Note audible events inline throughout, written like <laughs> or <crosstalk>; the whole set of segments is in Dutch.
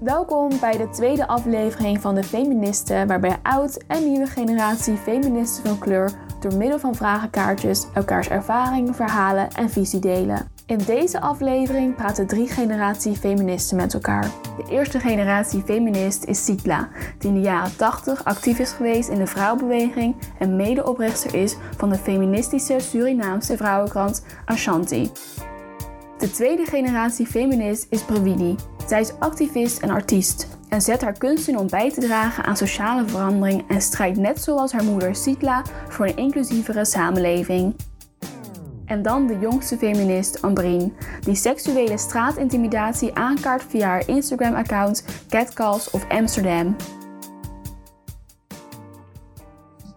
Welkom bij de tweede aflevering van de Feministen, waarbij oud en nieuwe generatie feministen van kleur door middel van vragenkaartjes elkaars ervaring, verhalen en visie delen. In deze aflevering praten drie generatie feministen met elkaar. De eerste generatie feminist is Sitla, die in de jaren 80 actief is geweest in de vrouwenbeweging en medeoprichter is van de feministische Surinaamse vrouwenkrant Ashanti. De tweede generatie feminist is Pravidi. Zij is activist en artiest en zet haar kunst in om bij te dragen aan sociale verandering en strijdt net zoals haar moeder Sitla voor een inclusievere samenleving. En dan de jongste feminist Ambrien, die seksuele straatintimidatie aankaart via haar Instagram-account Catcalls of Amsterdam.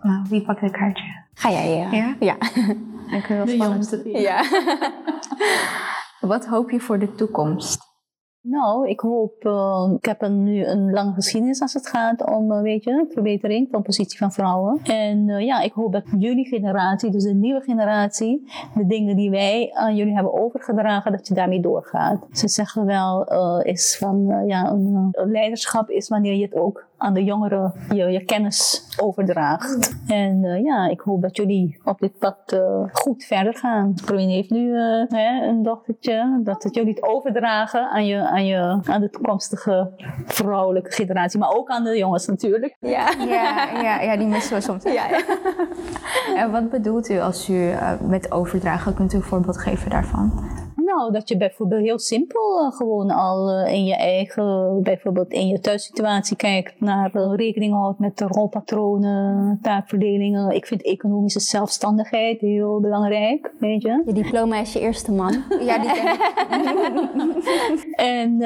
Nou, wie pakt het kaartje? Ga jij, ja. Ja? Ja. Ik vind het wel spannend. ja. <laughs> Wat hoop je voor de toekomst? Nou, ik hoop, uh, ik heb nu een lange geschiedenis als het gaat om, uh, weet je, verbetering van positie van vrouwen. En uh, ja, ik hoop dat jullie generatie, dus de nieuwe generatie, de dingen die wij aan jullie hebben overgedragen, dat je daarmee doorgaat. Ze zeggen wel, is van, ja, een, leiderschap is wanneer je het ook aan de jongeren je, je kennis overdraagt. En uh, ja, ik hoop dat jullie op dit pad uh, goed verder gaan. Provin heeft nu uh, hè, een dochtertje, dat het jullie het overdragen aan, je, aan, je, aan de toekomstige vrouwelijke generatie, maar ook aan de jongens natuurlijk. Ja, ja, ja, ja die missen we soms. Ja, ja. en wat bedoelt u als u met overdragen? Kunt u een voorbeeld geven daarvan? Nou, dat je bijvoorbeeld heel simpel uh, gewoon al uh, in je eigen, bijvoorbeeld in je thuissituatie kijkt naar uh, rekening houdt met de rolpatronen, taakverdelingen. Ik vind economische zelfstandigheid heel belangrijk, weet je. Je diploma is je eerste man. <laughs> ja, die ken <laughs> en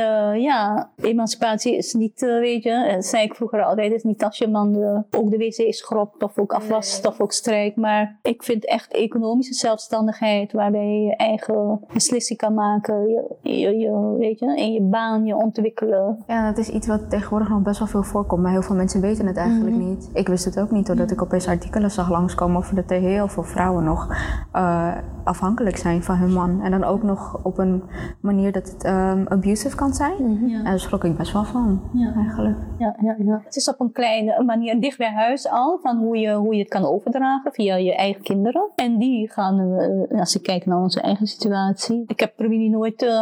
ja, emancipatie is niet, weet je, dat zei ik vroeger altijd, is niet als je man de, ook de wc schrobt of ook afwast of ook strijkt. Maar ik vind echt economische zelfstandigheid waarbij je eigen beslissingen kan maken, je, je, je, weet je, in je baan je ontwikkelen. Ja, dat is iets wat tegenwoordig nog best wel veel voorkomt, maar heel veel mensen weten het eigenlijk mm -hmm. niet. Ik wist het ook niet, doordat ik opeens artikelen zag langskomen over dat er heel veel vrouwen nog uh, afhankelijk zijn van hun man. En dan ook nog op een manier dat het um, abusive kan zijn. Mm -hmm. ja. En daar schrok ik best wel van, ja. eigenlijk. Ja, ja, ja. Het is op een kleine manier dicht bij huis al, van hoe je, hoe je het kan overdragen via je eigen kinderen. En die gaan, uh, als ik kijk naar onze eigen situatie, ik heb Provini nooit uh,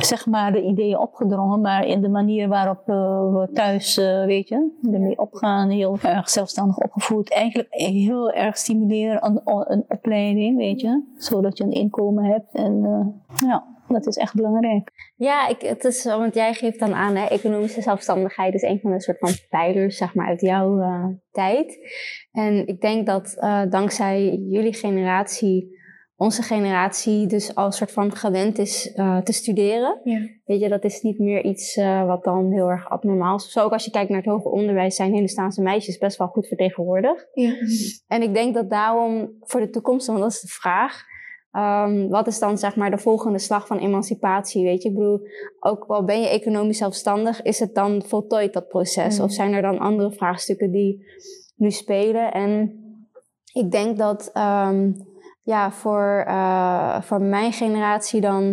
zeg maar de ideeën opgedrongen, maar in de manier waarop uh, we thuis, uh, weet je, ermee opgaan, heel erg zelfstandig opgevoed. Eigenlijk heel erg stimuleren een, een opleiding, weet je, zodat je een inkomen hebt. En ja, dat is echt belangrijk. Ja, ik, het is, want jij geeft dan aan, hè, economische zelfstandigheid is een van de soort van pijlers, zeg maar, uit jouw tijd. En ik denk dat dankzij jullie generatie onze generatie dus al soort van gewend is uh, te studeren. Ja. Weet je, dat is niet meer iets uh, wat dan heel erg abnormaal is. Zo ook als je kijkt naar het hoger onderwijs zijn Hindustaanse meisjes best wel goed vertegenwoordigd. Ja. En ik denk dat daarom voor de toekomst, want dat is de vraag, um, wat is dan zeg maar de volgende slag van emancipatie? Weet je, ik bedoel, ook al ben je economisch zelfstandig, is het dan voltooid dat proces? Mm. Of zijn er dan andere vraagstukken die nu spelen? En ik denk dat um, ja, voor, uh, voor mijn generatie dan,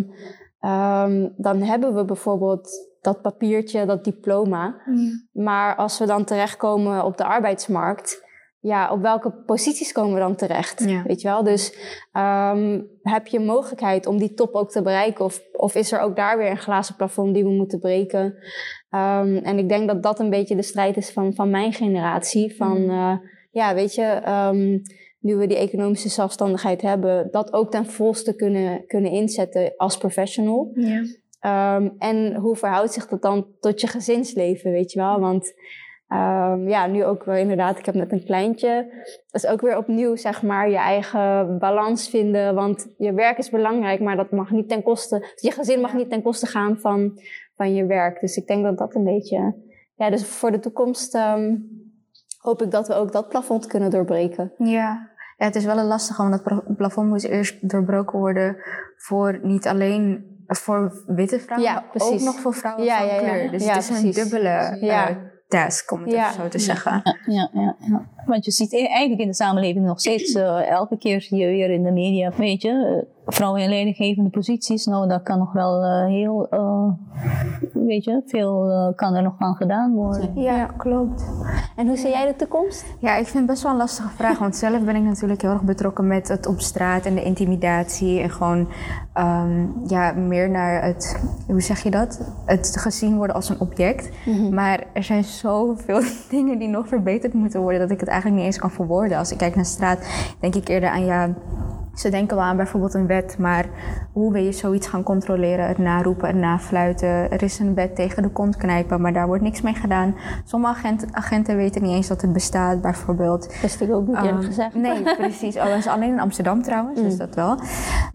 um, dan hebben we bijvoorbeeld dat papiertje, dat diploma. Ja. Maar als we dan terechtkomen op de arbeidsmarkt, ja, op welke posities komen we dan terecht? Ja. Weet je wel? Dus um, heb je mogelijkheid om die top ook te bereiken? Of, of is er ook daar weer een glazen plafond die we moeten breken? Um, en ik denk dat dat een beetje de strijd is van, van mijn generatie. Van, uh, ja, weet je, um, nu we die economische zelfstandigheid hebben, dat ook ten volste kunnen, kunnen inzetten als professional. Ja. Um, en hoe verhoudt zich dat dan tot je gezinsleven, weet je wel? Want um, ja, nu ook wel inderdaad, ik heb net een kleintje. Dat is ook weer opnieuw, zeg maar, je eigen balans vinden. Want je werk is belangrijk, maar dat mag niet ten koste, je gezin mag niet ten koste gaan van, van je werk. Dus ik denk dat dat een beetje, ja, dus voor de toekomst um, hoop ik dat we ook dat plafond kunnen doorbreken. Ja, ja, het is wel een lastige, want het plafond moest eerst doorbroken worden voor niet alleen voor witte vrouwen, ja, maar ook nog voor vrouwen ja, van ja, kleur. Dus ja, het is precies. een dubbele uh, task, om het even zo te zeggen. Ja, ja, ja. Want je ziet eigenlijk in de samenleving nog steeds, uh, elke keer zie je weer in de media, weet je, uh, vrouwen in leidinggevende posities, nou dat kan nog wel uh, heel weet je, veel uh, kan er nog aan gedaan worden. Ja, klopt. En hoe zie jij de toekomst? Ja, ik vind het best wel een lastige vraag. Want zelf ben ik natuurlijk heel erg betrokken met het op straat en de intimidatie. En gewoon um, ja, meer naar het, hoe zeg je dat? Het gezien worden als een object. Mhm. Maar er zijn zoveel <laughs> dingen die nog verbeterd moeten worden dat ik het eigenlijk niet eens kan verwoorden. Als ik kijk naar straat, denk ik eerder aan ja ze denken wel aan bijvoorbeeld een wet, maar hoe wil je zoiets gaan controleren? Het naroepen, het nafluiten. Er is een wet tegen de kont knijpen, maar daar wordt niks mee gedaan. Sommige agenten weten niet eens dat het bestaat, bijvoorbeeld. Dat ik ook niet eerlijk um, gezegd. <laughs> Nee, precies. Oh, dat is alleen in Amsterdam trouwens, dus mm. dat wel.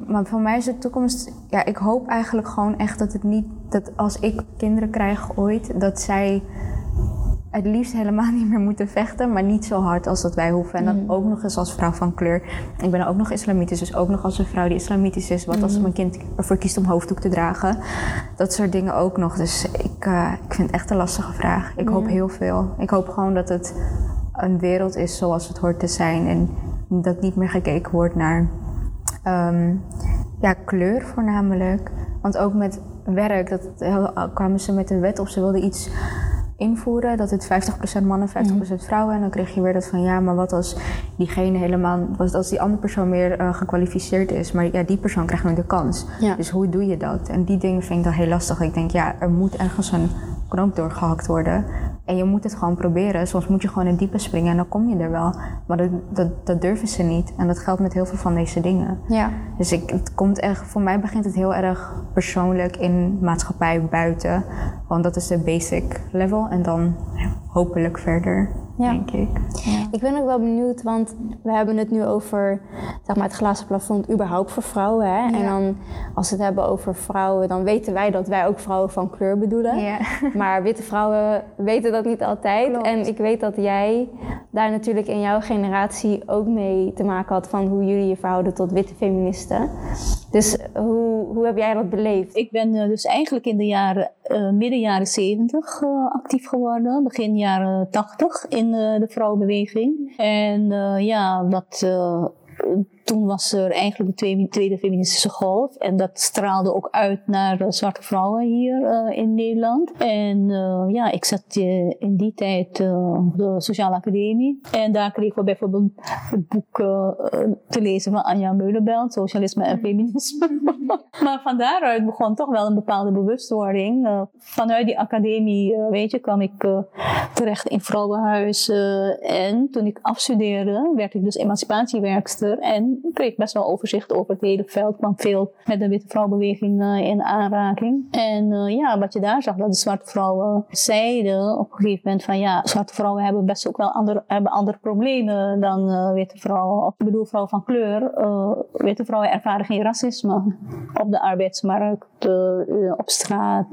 Maar voor mij is de toekomst... Ja, ik hoop eigenlijk gewoon echt dat het niet... Dat als ik kinderen krijg ooit, dat zij het liefst helemaal <laughs> niet meer moeten vechten, maar niet zo hard als dat wij hoeven. En dan mm. ook nog eens als vrouw van kleur. Ik ben ook nog islamitisch, dus ook nog als een vrouw die islamitisch is. Wat als mm. mijn kind ervoor kiest om hoofddoek te dragen. Dat soort dingen ook nog. Dus ik, uh, ik vind het echt een lastige vraag. Ik hoop heel veel. Ik hoop gewoon dat het een wereld is zoals het hoort te zijn. En dat niet meer gekeken wordt naar um, ja, kleur voornamelijk. Want ook met werk, dat, kwamen ze met een wet of ze wilden iets invoeren. Dat het 50% mannen, 50% mhm. vrouwen. En dan kreeg je weer dat van ja, maar wat als diegene helemaal, wat als die andere persoon meer uh, gekwalificeerd is. Maar ja, die persoon krijgt nooit de kans. Dus hoe doe je dat? En die dingen vind ik dan heel lastig. Ik denk ja, er moet ergens een knoop doorgehakt worden. En je moet het gewoon proberen. Soms moet je gewoon in diepe springen en dan kom je er wel. Maar dat, dat, dat durven ze niet. En dat geldt met heel veel van deze dingen. Ja. Dus ik, het komt echt, voor mij begint het heel erg persoonlijk in maatschappij buiten. Want dat is de basic level. En dan hopelijk verder ja. denk ik. Ja. Ik ben ook wel benieuwd, want we hebben het nu over zeg maar, het glazen plafond überhaupt voor vrouwen. Hè? En dan als we het hebben over vrouwen, dan weten wij dat wij ook vrouwen van kleur bedoelen. <laughs> Maar witte vrouwen weten dat niet altijd. En ik weet dat jij daar natuurlijk in jouw generatie ook mee te maken had van hoe jullie je verhouden tot witte feministen. Dus hoe, hoe heb jij dat beleefd? Ik ben uh, dus eigenlijk in de jaren, midden jaren 70 uh, eh, actief geworden, begin jaren 80 in de vrouwenbeweging. En ja, dat toen was er eigenlijk de tweede feministische golf. En dat straalde ook uit naar de zwarte vrouwen hier uh, in Nederland. En uh, ja, ik zat in die tijd op de Sociale Academie. En daar kregen we bijvoorbeeld het boek te lezen van Anja Meulenbelt, Socialisme en Feminisme. <laughs> maar van daaruit begon toch wel een bepaalde bewustwording. vanuit die academie, weet je, kwam ik terecht in vrouwenhuis. en toen ik afstudeerde, werd ik dus emancipatiewerkster. En kreeg best wel overzicht over het hele veld. kwam veel met de witte vrouwbeweging uh, in aanraking. En uh, ja, wat je daar zag, dat de zwarte vrouwen zeiden op een gegeven moment van ja, zwarte vrouwen hebben best ook wel andere, hebben andere problemen dan uh, witte vrouwen. Ik bedoel, vrouwen van kleur. witte vrouwen ervaren geen racisme op de arbeidsmarkt, op straat.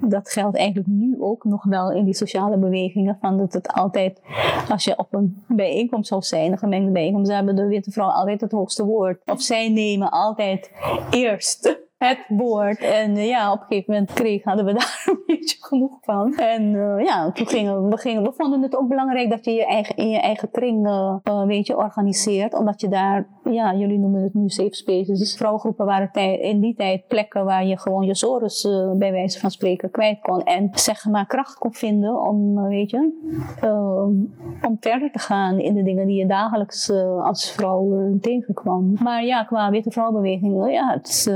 dat geldt eigenlijk nu ook nog wel in die sociale bewegingen. Van dat het altijd, als je op een bijeenkomst zou zijn, een gemengde bijeenkomst, hebben de witte vrouwen altijd het hoogste woord. Of zij nemen altijd eerst het woord. En ja, op een gegeven moment hadden we <laughs> daar een beetje genoeg van. En ja, toen gingen we, gingen, we vonden het ook belangrijk dat je je eigen, in je eigen kring uh, weet je, organiseert. Omdat je daar, ja, jullie noemen het nu safe spaces. Dus vrouwgroepen waren in die tijd plekken waar je gewoon je zorgen bij wijze van spreken kwijt kon. En zeg maar kracht kon vinden om, weet je, om verder te gaan in de dingen die je dagelijks als vrouw tegenkwam. Maar ja, qua witte vrouwbeweging, ja, het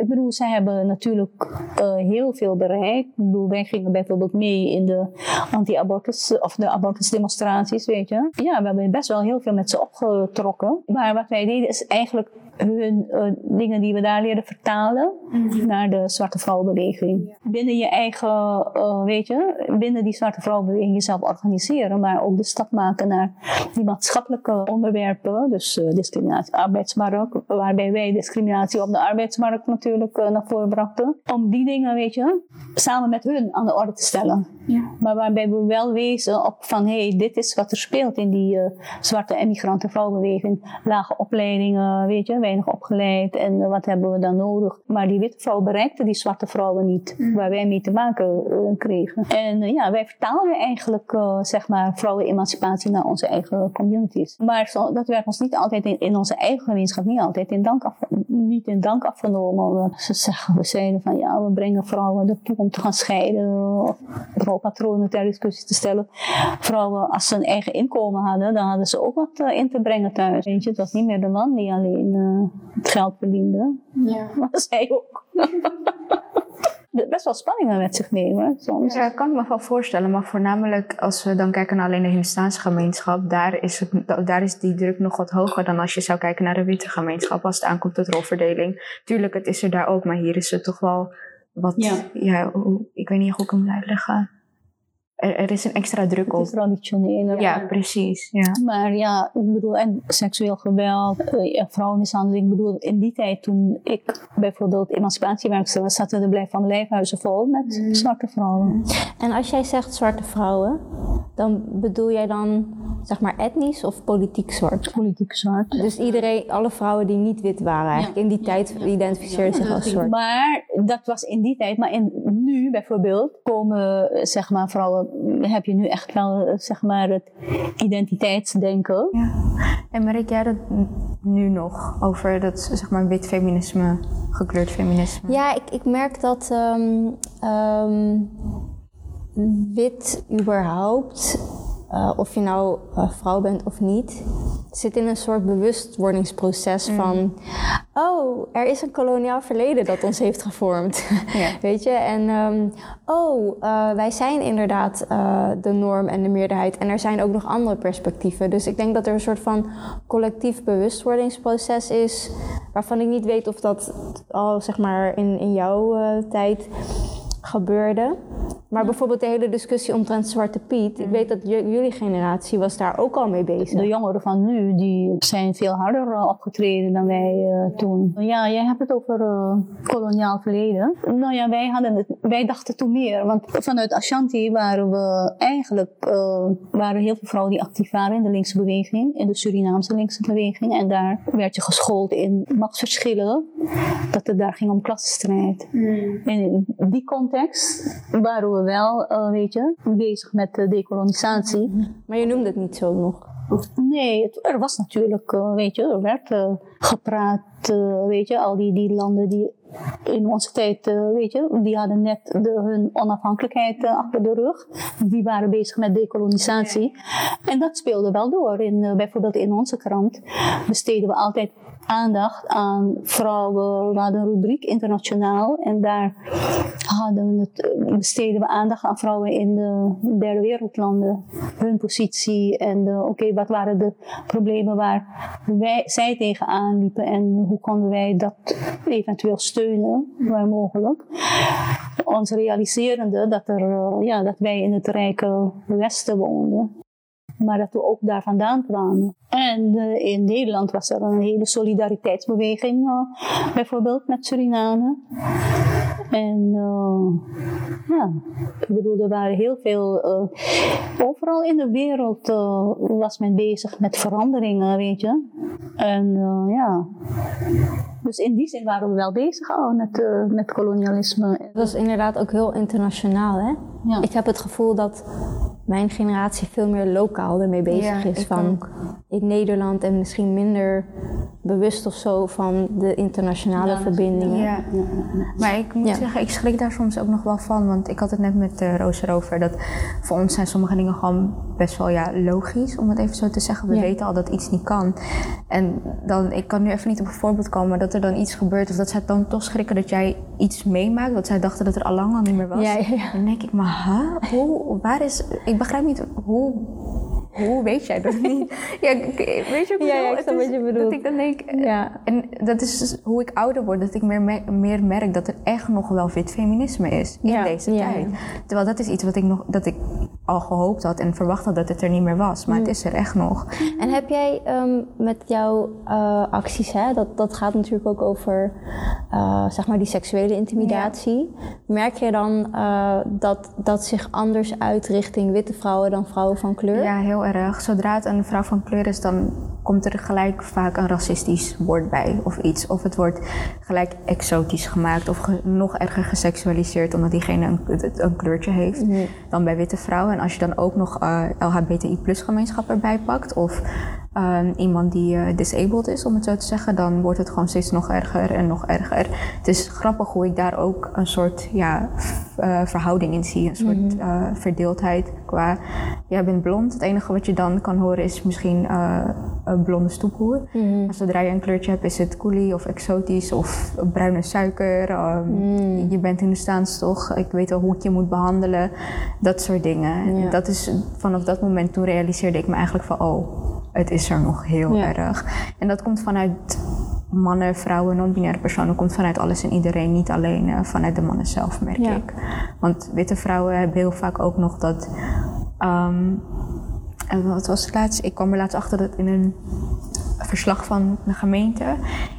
ik bedoel, zij hebben natuurlijk heel veel bereikt. Ik bedoel, wij gingen bijvoorbeeld mee in de anti-abortus of de abortusdemonstraties, weet je. Ja, we hebben best wel heel veel met ze opgetrokken. Maar wat wij deden is eigenlijk hun uh, dingen die we daar leerden vertalen mhm. naar de zwarte vrouwenbeweging. Binnen je eigen, uh, weet je, binnen die zwarte vrouwenbeweging jezelf organiseren, maar ook de stap maken naar die maatschappelijke onderwerpen, dus uh, discriminatie arbeidsmarkt, waarbij wij discriminatie op de arbeidsmarkt natuurlijk naar voren brachten. Om die dingen, weet je, samen met hun aan de orde te stellen. Ja. Maar waarbij we wel wezen op van, hé, hey, dit is wat er speelt in die zwarte emigranten vrouwenbeweging, lage opleidingen, weet je, weinig opgeleid en eh, wat hebben we dan nodig. Maar die witte vrouwen bereikten die zwarte vrouwen niet, Mm. waar wij mee te maken eh, kregen. En eh, ja, wij vertaalden eigenlijk zeg maar vrouwenemancipatie naar onze eigen communities. Maar zo, dat werd ons niet altijd in, in onze eigen gemeenschap niet altijd in dank, af, niet in dank afgenomen. We, ze zeggen, we zeiden van ja, we brengen vrouwen ertoe om te gaan scheiden of rolpatronen ter discussie te stellen. Vrouwen, als ze een eigen inkomen hadden, dan hadden ze ook wat in te brengen thuis. Weet je, het was niet meer de man die alleen het geld verdiende, Ja. maar zij ook. <laughs> Best wel spanningen met zich mee hoor, soms. Ja, kan ik me wel voorstellen, maar voornamelijk als we dan kijken naar alleen de Hindustaanse gemeenschap, daar is, het, daar is die druk nog wat hoger dan als je zou kijken naar de witte gemeenschap als het aankomt tot rolverdeling. Tuurlijk, het is er daar ook, maar hier is het toch wel wat, Ja. ja, ik weet niet hoe ik hem moet uitleggen. Er, er is een extra druk Het op. is traditioneel. Ja, precies. Ja. Maar ja, ik bedoel, en seksueel geweld, eh, ja, vrouwenmishandeling. Ik bedoel, in die tijd toen ik bijvoorbeeld emancipatiewerkster was, zaten de blijf van lijfhuizen vol met zwarte vrouwen. En als jij zegt zwarte vrouwen, dan bedoel jij dan zeg maar etnisch of politiek zwart? Politiek zwart. Dus iedereen, alle vrouwen die niet wit waren eigenlijk, in die tijd identificeerden zich als zwart. Maar dat was in die tijd. Maar in, nu bijvoorbeeld komen, zeg maar, vrouwen, heb je nu echt wel, eh, zeg maar, het identiteitsdenken. En merk jij dat nu nog over dat zeg maar wit feminisme, gekleurd feminisme? Ja, ik, ik merk dat ehm, ehm, wit überhaupt, eh, of je nou eh, vrouw bent of niet, zit in een soort bewustwordingsproces van, oh, er is een koloniaal verleden dat ons heeft gevormd. <laughs> Weet je? En ehm, oh, eh, wij zijn inderdaad de norm en de meerderheid. En er zijn ook nog andere perspectieven. Dus ik denk dat er een soort van collectief bewustwordingsproces is, waarvan ik niet weet of dat al zeg maar in, in jouw tijd gebeurde. Maar bijvoorbeeld de hele discussie omtrent Zwarte Piet. Ik weet dat jullie generatie was daar ook al mee bezig. De jongeren van nu die zijn veel harder eh, opgetreden dan wij eh, toen. Ja, jij hebt het over eh, koloniaal verleden. Nou ja, wij, hadden het, wij dachten toen meer. Want vanuit Ashanti waren we eigenlijk waren heel veel vrouwen die actief waren in de linkse beweging, in de Surinaamse linkse beweging. En daar werd je geschoold in machtsverschillen, dat het daar ging om klassenstrijd. En in die context waren we wel, eh, weet je, bezig met de decolonisatie. Maar je noemde het niet zo nog. Nee, het- er was natuurlijk, eh, weet je, er werd eh, gepraat, weet je, al die, die landen die in onze tijd, weet je, die hadden net de, hun onafhankelijkheid achter de rug. Die waren bezig met decolonisatie. En dat speelde wel door. In, bijvoorbeeld in onze krant besteden we altijd aandacht aan vrouwen. We hadden een rubriek internationaal en daar hadden het, besteden we aandacht aan vrouwen in de derde wereldlanden. Hun positie en oké, wat waren de problemen waar wij, zij tegenaan liepen en hoe konden wij dat eventueel steunen, waar mogelijk. Ons realiserende dat, er, eh, ja, dat wij in het rijke Westen woonden maar dat we ook daar vandaan kwamen. En eh, in Nederland was er een hele solidariteitsbeweging, eh, bijvoorbeeld met Suriname. En eh, ja, ik bedoel, er waren heel veel, eh, overal in de wereld eh, was men bezig met veranderingen, weet je. En ja, dus in die zin waren we wel bezig al met, met kolonialisme. Dat is inderdaad ook heel internationaal, hè? Ja. Ik heb het gevoel dat mijn generatie veel meer lokaal ermee bezig Ja, is. ik Van ook. in Nederland en misschien minder bewust of zo van de internationale verbindingen. Ja. Maar ik moet Ja. zeggen, ik schrik daar soms ook nog wel van. Want ik had het net met uh, Roos erover. Dat voor ons zijn sommige dingen gewoon best wel ja, logisch, om het even zo te zeggen. We Ja. weten al dat iets niet kan. En dan, ik kan nu even niet op een voorbeeld komen, maar dat er dan iets gebeurt. Of dat zij dan toch schrikken dat jij iets meemaakt. Wat zij dachten dat er al lang al niet meer was. Ja, ja, ja. Dan denk ik, maar huh? Hoe, waar is... Ik begrijp niet, hoe... Hoe weet jij dat niet? <laughs> Ja, weet je ik Ja, ja, ik snap wat je bedoelt. Dat ik dan denk, Ja. en dat is dus hoe ik ouder word, dat ik meer, me- meer merk dat er echt nog wel wit feminisme is in Ja, deze tijd. Terwijl dat is iets wat ik, nog, dat ik al gehoopt had en verwacht had dat het er niet meer was. Maar het is er echt nog. En heb jij ehm, met jouw eh, acties, hè, dat, dat gaat natuurlijk ook over eh, zeg maar die seksuele intimidatie. Merk je dan eh, dat dat zich anders uit richting witte vrouwen dan vrouwen van kleur? Ja, heel Zodra het een vrouw van kleur is, dan komt er gelijk vaak een racistisch woord bij of iets. Of het wordt gelijk exotisch gemaakt of nog erger geseksualiseerd omdat diegene een, een kleurtje heeft mhm. dan bij witte vrouwen. En als je dan ook nog uh, eh, LHBTI plus gemeenschap erbij pakt of Ehm, iemand die uh, disabled is, om het zo te zeggen, dan wordt het gewoon steeds nog erger en nog erger. Het is grappig hoe ik daar ook een soort ja, uh, verhouding in zie, een soort mm verdeeldheid qua, jij bent blond, het enige wat je dan kan horen is misschien blonde stoephoer. Mm Zodra je een kleurtje hebt is het coolie of exotisch of bruine suiker, um, je bent in de staanstoch, ik weet al hoe ik je moet behandelen, dat soort dingen. Dat is, vanaf dat moment toen realiseerde ik me eigenlijk van, oh, het is er nog heel erg. En dat komt vanuit mannen, vrouwen, non-binaire personen, komt vanuit alles en iedereen, niet alleen uh, vanuit de mannen zelf, merk ik. Want witte vrouwen hebben heel vaak ook nog dat. Um, wat was het laatst? Ik kwam er laatst achter dat in een verslag van de gemeente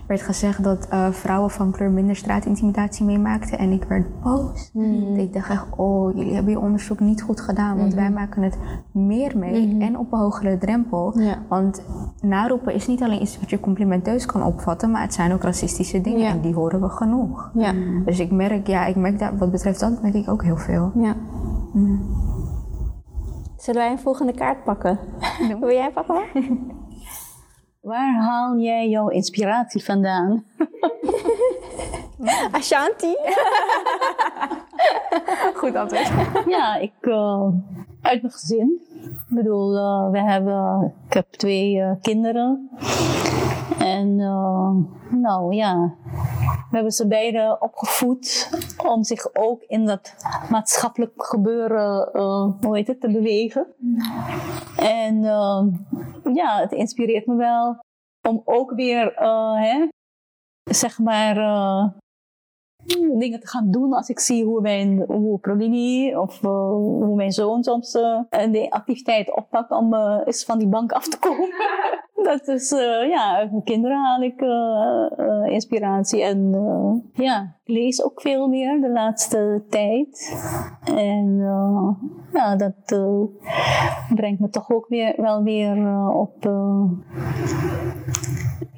werd gezegd dat uh, vrouwen van kleur minder straatintimidatie meemaakten. En ik werd boos. Mm. Ik dacht echt, oh, jullie hebben je onderzoek niet goed gedaan. Want wij mhm. maken het meer mee mhm. en op een hogere drempel. Want naroepen is niet alleen iets wat je complimenteus kan opvatten, maar het zijn ook racistische dingen. En die horen we genoeg. Ja. Dus ik merk, ja, ik merk dat wat betreft dat merk ik ook heel veel. Ja. Zullen wij een volgende kaart pakken? Wil jij pakken? <laughs> Waar haal jij jouw inspiratie vandaan? <laughs> Ashanti. <laughs> Goed antwoord. Ja, ik, uh, uit mijn gezin. Ik bedoel, uh, we hebben, ik heb twee uh, kinderen. En nou ja, we hebben ze beide opgevoed om zich ook in dat maatschappelijk gebeuren, hoe heet het, te bewegen. En ja, het inspireert me wel om ook weer, hè, zeg maar, dingen te gaan doen als ik zie hoe mijn hoe Prolini of uh, hoe mijn zoon soms uh, de activiteit oppakt om uh, eens van die bank af te komen. <laughs> dat is, ja, uit mijn kinderen haal ik inspiratie en ja, ik lees ook veel meer de laatste tijd. En ja, dat brengt me toch ook weer, wel weer op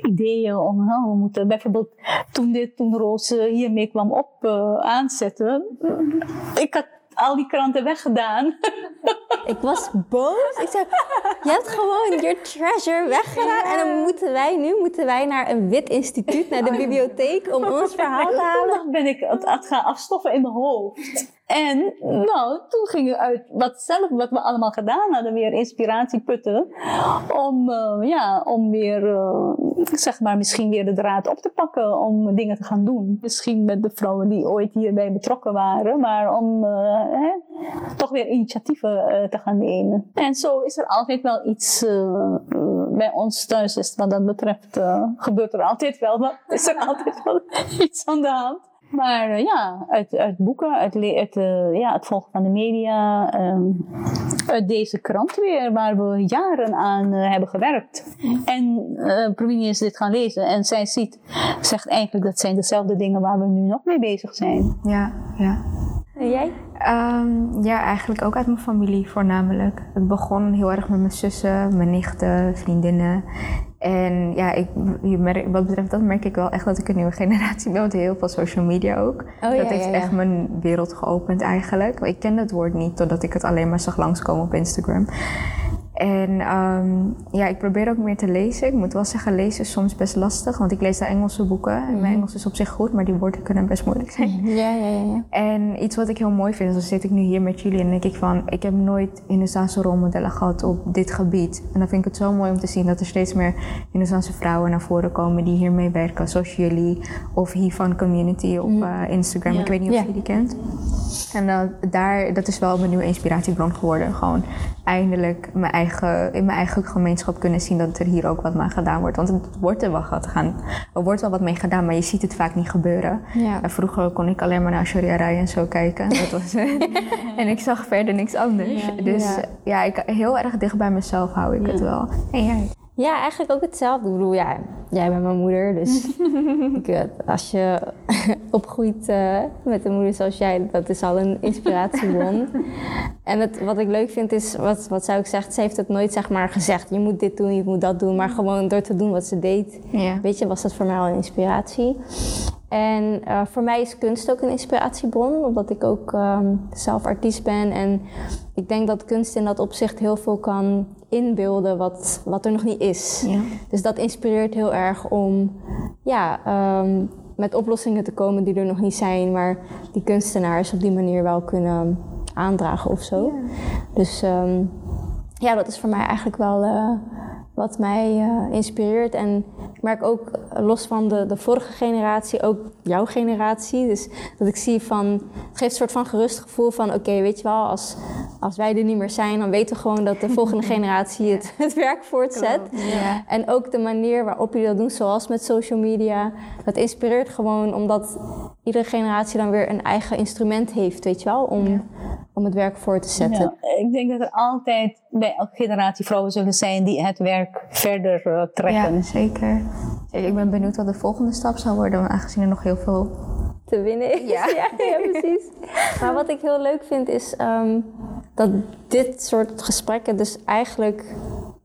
ideeën om, we moeten bijvoorbeeld toen, dit, toen Roos hiermee kwam op uh, aanzetten, ik had al die kranten weggedaan. <laughs> Ik was boos. Ik zei, je hebt gewoon je treasure weggedaan. En dan moeten wij, nu moeten wij naar een wit instituut, naar de oh bibliotheek, om ons verhaal te <laughs> halen. Dan ben ik het, het gaan afstoffen in mijn hoofd. En nou, toen gingen we uit wat zelf, wat we allemaal gedaan hadden, weer inspiratie putten. Om, uh, ja, om weer, uh, zeg maar, misschien weer de draad op te pakken om dingen te gaan doen. Misschien met de vrouwen die ooit hierbij betrokken waren, maar om uh, hè, toch weer initiatieven te gaan nemen. En zo is er altijd wel iets bij ons thuis, is, wat dat betreft, gebeurt er altijd wel, wat is er altijd wel <laughs> iets aan de hand. Maar uh, ja, uit, uit boeken, uit, uit uh, ja, het volgen van de media, um, uit deze krant weer, waar we jaren aan uh, hebben gewerkt. En uh, is dit gaan lezen en zij ziet, zegt eigenlijk dat zijn dezelfde dingen waar we nu nog mee bezig zijn. Ja, ja. En jij? Um, ja, eigenlijk ook uit mijn familie voornamelijk. Het begon heel erg met mijn zussen, mijn nichten, vriendinnen. En ja, ik, merk, wat betreft dat merk ik wel echt dat ik een nieuwe generatie ben, met heel veel social media ook. Oh, dat heeft echt mijn wereld geopend eigenlijk. Ik kende het woord niet totdat ik het alleen maar zag langskomen op Instagram. En um, ja, ik probeer ook meer te lezen. Ik moet wel zeggen, lezen is soms best lastig, want ik lees daar Engelse boeken. En mijn mhm. Engels is op zich goed, maar die woorden kunnen best moeilijk zijn. Ja, ja, ja. En iets wat ik heel mooi vind, is dan zit ik nu hier met jullie en denk ik van, ik heb nooit Indonesische rolmodellen gehad op dit gebied. En dan vind ik het zo mooi om te zien dat er steeds meer Indonesische vrouwen naar voren komen die hiermee werken, zoals jullie of Hifan Community op uh, Instagram. Ik weet niet of je die kent. En uh, daar, dat is wel mijn nieuwe inspiratiebron geworden. Gewoon eindelijk mijn eigen, in mijn eigen gemeenschap kunnen zien dat er hier ook wat mee gedaan wordt. Want het wordt er wel wat gaan. Er wordt wel wat mee gedaan, maar je ziet het vaak niet gebeuren. Ja. vroeger kon ik alleen maar naar Sharia en zo kijken. Dat was <laughs> en ik zag verder niks anders. dus ja, ik, heel erg dicht bij mezelf hou ik het wel. En jij? Ja, eigenlijk ook hetzelfde. Ik bedoel, ja, jij bent mijn moeder, dus <laughs> ik, eh, als je <laughs> opgroeit uh, met een moeder zoals jij, dat is al een inspiratiebron. En het, wat ik leuk vind is, wat, wat zou ik zeggen, ze heeft het nooit zeg maar gezegd, je moet dit doen, je moet dat doen, maar gewoon door te doen wat ze deed, Ja. weet je, was dat voor mij al een inspiratie. En uh, voor mij is kunst ook een inspiratiebron, omdat ik ook um, zelf artiest ben. En ik denk dat kunst in dat opzicht heel veel kan inbeelden wat, wat er nog niet is. Ja. Dus dat inspireert heel erg om ja, um, met oplossingen te komen die er nog niet zijn, maar die kunstenaars op die manier wel kunnen aandragen of zo. Ja. Dus um, ja, dat is voor mij eigenlijk wel uh, wat mij uh, inspireert. En ik merk ook, los van de, de vorige generatie, ook jouw generatie. Dus dat ik zie van, het geeft een soort van gerust gevoel van, oké, okay, weet je wel, als, als wij er niet meer zijn, dan weten we gewoon dat de volgende <laughs> generatie het, het werk voortzet. Ja. En ook de manier waarop jullie dat doen, zoals met social media, dat inspireert gewoon omdat iedere generatie dan weer een eigen instrument heeft, weet je wel, om, ja. om het werk voor te zetten. Ja, ik denk dat er altijd bij elke generatie vrouwen zullen zijn die het werk verder uh, trekken. Ja, zeker. Ik ben benieuwd wat de volgende stap zal worden, aangezien er nog heel veel te winnen is. Ja, <laughs> ja, ja precies. maar wat ik heel leuk vind is um, dat dit soort gesprekken dus eigenlijk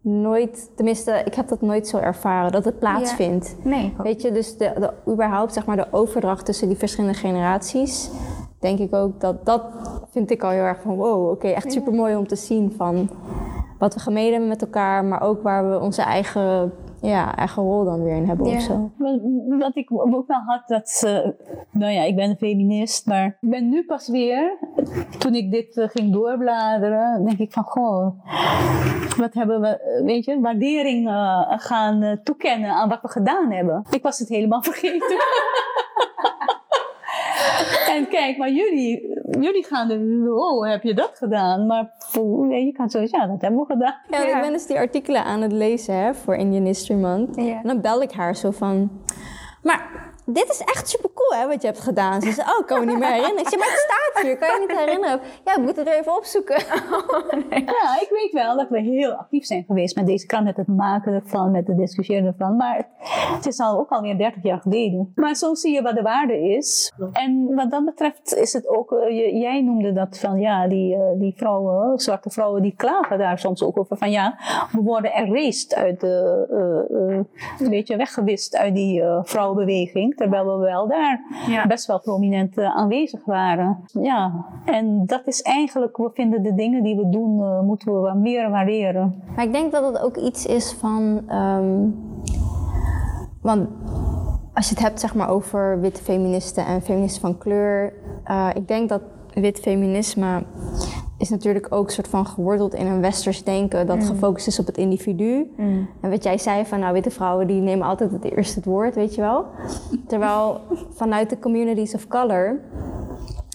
nooit, tenminste, ik heb dat nooit zo ervaren, dat het plaatsvindt. Ja. Nee. Weet je, dus de, de, überhaupt zeg maar de overdracht tussen die verschillende generaties, denk ik ook dat dat vind ik al heel erg van wow, oké, okay, echt super mooi om te zien van wat we gemeen hebben met elkaar, maar ook waar we onze eigen, ja, eigen rol dan weer in hebben Ja. of zo. Wat ik ook wel had, dat, uh, nou ja, ik ben een feminist, maar ik ben nu pas weer, toen ik dit uh, ging doorbladeren, denk ik van, goh, wat hebben we, weet je, waardering gaan toekennen aan wat we gedaan hebben. Ik was het helemaal <laughs> vergeten. <laughs> En kijk, maar jullie, jullie gaan er, oh, heb je dat gedaan? Maar nee, je kan zo ja, dat hebben we gedaan. Ja, ja. ik ben dus die artikelen aan het lezen hè, voor Indian History Month. Ja. En dan bel ik haar zo van... Maar dit is echt super cool hè, wat je hebt gedaan. Ze zei, oh, ik kan me niet meer herinneren. Ik zei, maar het staat hier, kan je niet herinneren? Ja, we moeten het er even opzoeken. <laughs> Oh, nee. Ja, ik weet wel dat we heel actief zijn geweest met deze krant, met het maken ervan, met het discussiëren ervan. Maar het is al ook alweer 30 jaar geleden. Maar zo zie je wat de waarde is. En wat dat betreft is het ook, uh, jij noemde dat van ja, die, uh, die vrouwen, zwarte vrouwen, die klagen daar soms ook over van ja, we worden erased uit de, uh, een beetje weggewist uit die vrouwenbeweging. Terwijl we wel daar Ja. best wel prominent uh, aanwezig waren. Ja, en dat is eigenlijk, we vinden de dingen die we doen, uh, moeten we wat meer waarderen. Maar ik denk dat het ook iets is van... Um, want als je het hebt zeg maar, over witte feministen en feministen van kleur... Uh, ik denk dat wit feminisme is natuurlijk ook soort van geworteld in een westers denken dat mm. gefocust is op het individu. Mm. En wat jij zei van nou witte vrouwen die nemen altijd het eerste het woord, weet je wel. Terwijl vanuit de communities of color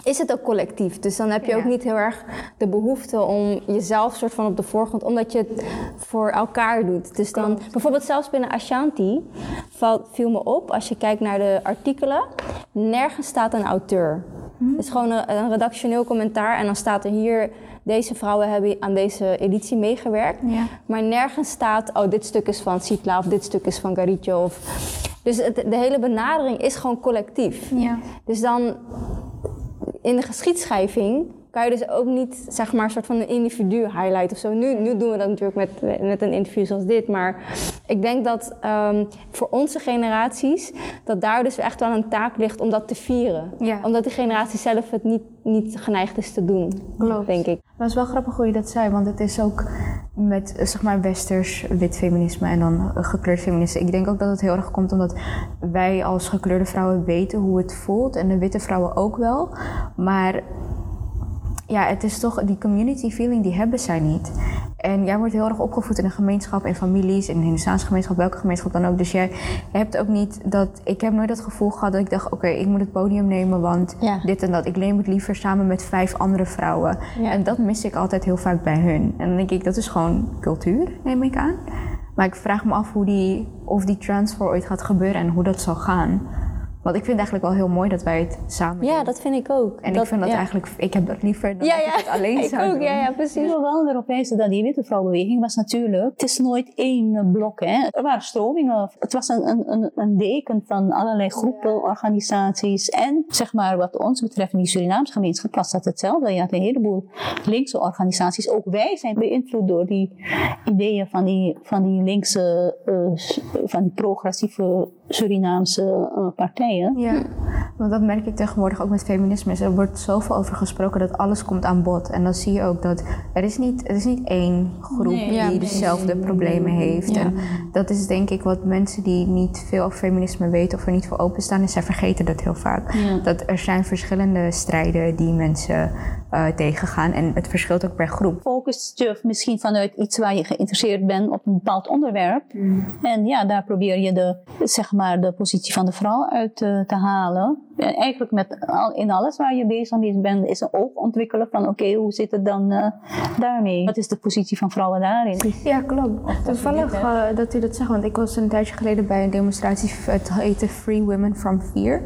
is het ook collectief. Dus dan heb je Ja. ook niet heel erg de behoefte om jezelf soort van op de voorgrond, omdat je het voor elkaar doet. Dus dan bijvoorbeeld zelfs binnen Ashanti valt, viel me op als je kijkt naar de artikelen, nergens staat een auteur. Het is gewoon een, een redactioneel commentaar en dan staat er hier deze vrouwen hebben aan deze editie meegewerkt. Ja. Maar nergens staat, oh dit stuk is van Sitla of dit stuk is van Garitjo. Of... Dus het, de hele benadering is gewoon collectief. Ja. Dus dan in de geschiedschrijving kan je dus ook niet zeg maar een soort van een individu highlighten of zo. Nu, nu doen we dat natuurlijk met, met een interview zoals dit, maar ik denk dat um, voor onze generaties dat daar dus echt wel een taak ligt om dat te vieren. Ja. Omdat die generatie zelf het niet, niet geneigd is te doen, Klopt. denk ik. Maar het is wel grappig hoe je dat zei, want het is ook met zeg maar westers wit feminisme en dan gekleurd feminisme. Ik denk ook dat het heel erg komt omdat wij als gekleurde vrouwen weten hoe het voelt en de witte vrouwen ook wel. Maar ja, het is toch, die community feeling die hebben zij niet. En jij wordt heel erg opgevoed in een gemeenschap, in families, in een gemeenschap, welke gemeenschap dan ook. Dus jij hebt ook niet dat, ik heb nooit dat gevoel gehad dat ik dacht, oké, ik moet het podium nemen, want Ja. dit en dat. Ik neem het liever samen met vijf andere vrouwen. Ja. En dat mis ik altijd heel vaak bij hun. En dan denk ik, dat is gewoon cultuur, neem ik aan. Maar ik vraag me af hoe die, of die transfer ooit gaat gebeuren en hoe dat zal gaan. Want ik vind het eigenlijk wel heel mooi dat wij het samen Ja, doen. dat vind ik ook. En ik vind dat ja. eigenlijk, ik heb dat liever dan Ja, dat ja. ik het alleen <laughs> ik zou ook, doen. ja, ja, Ik precies. wil wel erop wijzen dat die witte vrouwenbeweging was natuurlijk, het is nooit één blok. Hè. Er waren stromingen. Het was een, een, een, een deken van allerlei groepen, organisaties. En zeg maar wat ons betreft in die Surinaamse gemeenschap was dat hetzelfde. Je had een heleboel linkse organisaties. Ook wij zijn beïnvloed door die ideeën van die, van die linkse, eh, van die progressieve Surinaamse eh, partijen. Ja, want dat merk ik tegenwoordig ook met feminisme. Er wordt zoveel over gesproken dat alles komt aan bod. En dan zie je ook dat er is niet, er is niet één groep Nee, die dezelfde problemen heeft. Ja. En dat is denk ik wat mensen die niet veel over feminisme weten of er niet voor openstaan, is zij vergeten dat heel vaak. Ja. Dat er zijn verschillende strijden die mensen eh, tegengaan. En het verschilt ook per groep. focus je misschien vanuit iets waar je geïnteresseerd bent op een bepaald onderwerp. En ja, daar probeer je de, zeg maar, de positie van de vrouw uit eh, te halen. En eigenlijk met al, in alles waar je bezig mee bent, is een oog ontwikkelen van oké, hoe zit het dan eh, daarmee? Wat is de positie van vrouwen daarin? Ja, klopt. Toevallig eh, dat u dat zegt, want ik was een tijdje geleden bij een demonstratie, het heette Free Women from Fear.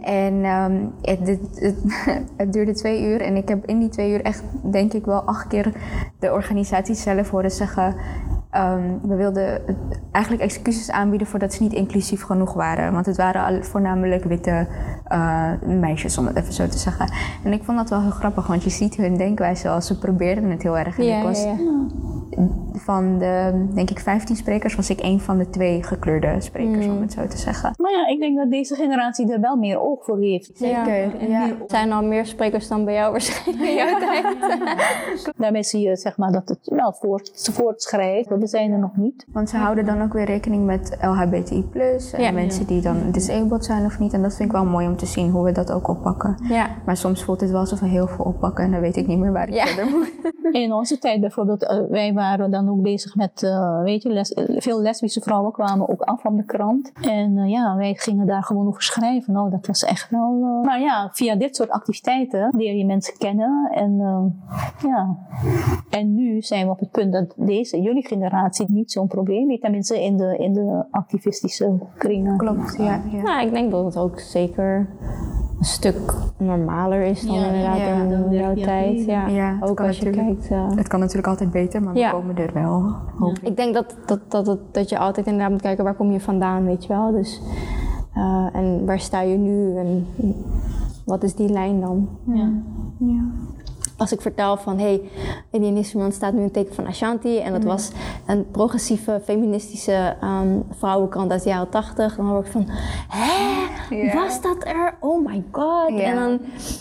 En ehm, het, het, het, <laughs> het duurde twee uur en ik heb in die twee uur echt, denk ik wel, acht keer de organisatie zelf horen zeggen. Ehm, we wilden eigenlijk excuses aanbieden voordat ze niet inclusief genoeg waren. Want het waren al voornamelijk witte eh, meisjes, om het even zo te zeggen. En ik vond dat wel heel grappig, want je ziet hun denkwijze al. Ze probeerden het heel erg. En Ja, ik was ja, ja. Van de, denk ik, 15 sprekers was ik een van de twee gekleurde sprekers, om het zo te zeggen. Maar ja, ik denk dat deze generatie er wel meer oog voor heeft. Zeker, ja. Er zijn al meer sprekers dan bij jou waarschijnlijk in jouw tijd. Daarmee zie je zeg maar, dat het wel voort, voortschrijdt. We zijn er nog niet. Want ze houden dan ook weer rekening met LHBTI+, en Ja. mensen die dan disabled zijn of niet. En dat vind ik wel mooi om te zien, hoe we dat ook oppakken. Ja. Maar soms voelt het wel alsof we heel veel oppakken en dan weet ik niet meer waar ik Ja. verder moet. In onze tijd bijvoorbeeld, eh, wij waren dan ook bezig met, eh, weet je, les, veel lesbische vrouwen kwamen ook af van de krant. En eh, ja, wij gingen daar gewoon over schrijven. Nou, dat was echt wel... eh, Maar ja, via dit soort activiteiten leer je mensen kennen. En eh, ja, en nu zijn we op het punt dat deze, jullie generatie, niet zo'n probleem heeft. Tenminste in de, in de activistische kringen. Klopt, ja. ja. Nou, ik denk dat het ook zeker een stuk normaler is dan Ja, inderdaad ja, in dan jouw werk je tijd. Ja. Ook kan als je natuurlijk. kijkt. eh, Het kan natuurlijk altijd beter, maar Ja. komen er wel. Ik denk dat, dat, dat, dat, dat je altijd inderdaad moet kijken waar kom je vandaan, weet je wel. Dus, eh, en waar sta je nu en wat is die lijn dan? Ja. Ja. Als ik vertel van, hé, hey, Indianisme staat nu een teken van Ashanti en dat Mhm. was een progressieve, feministische ehm, vrouwenkrant uit de jaren tachtig, dan hoor ik van, hè, was dat er? Oh my god. En dan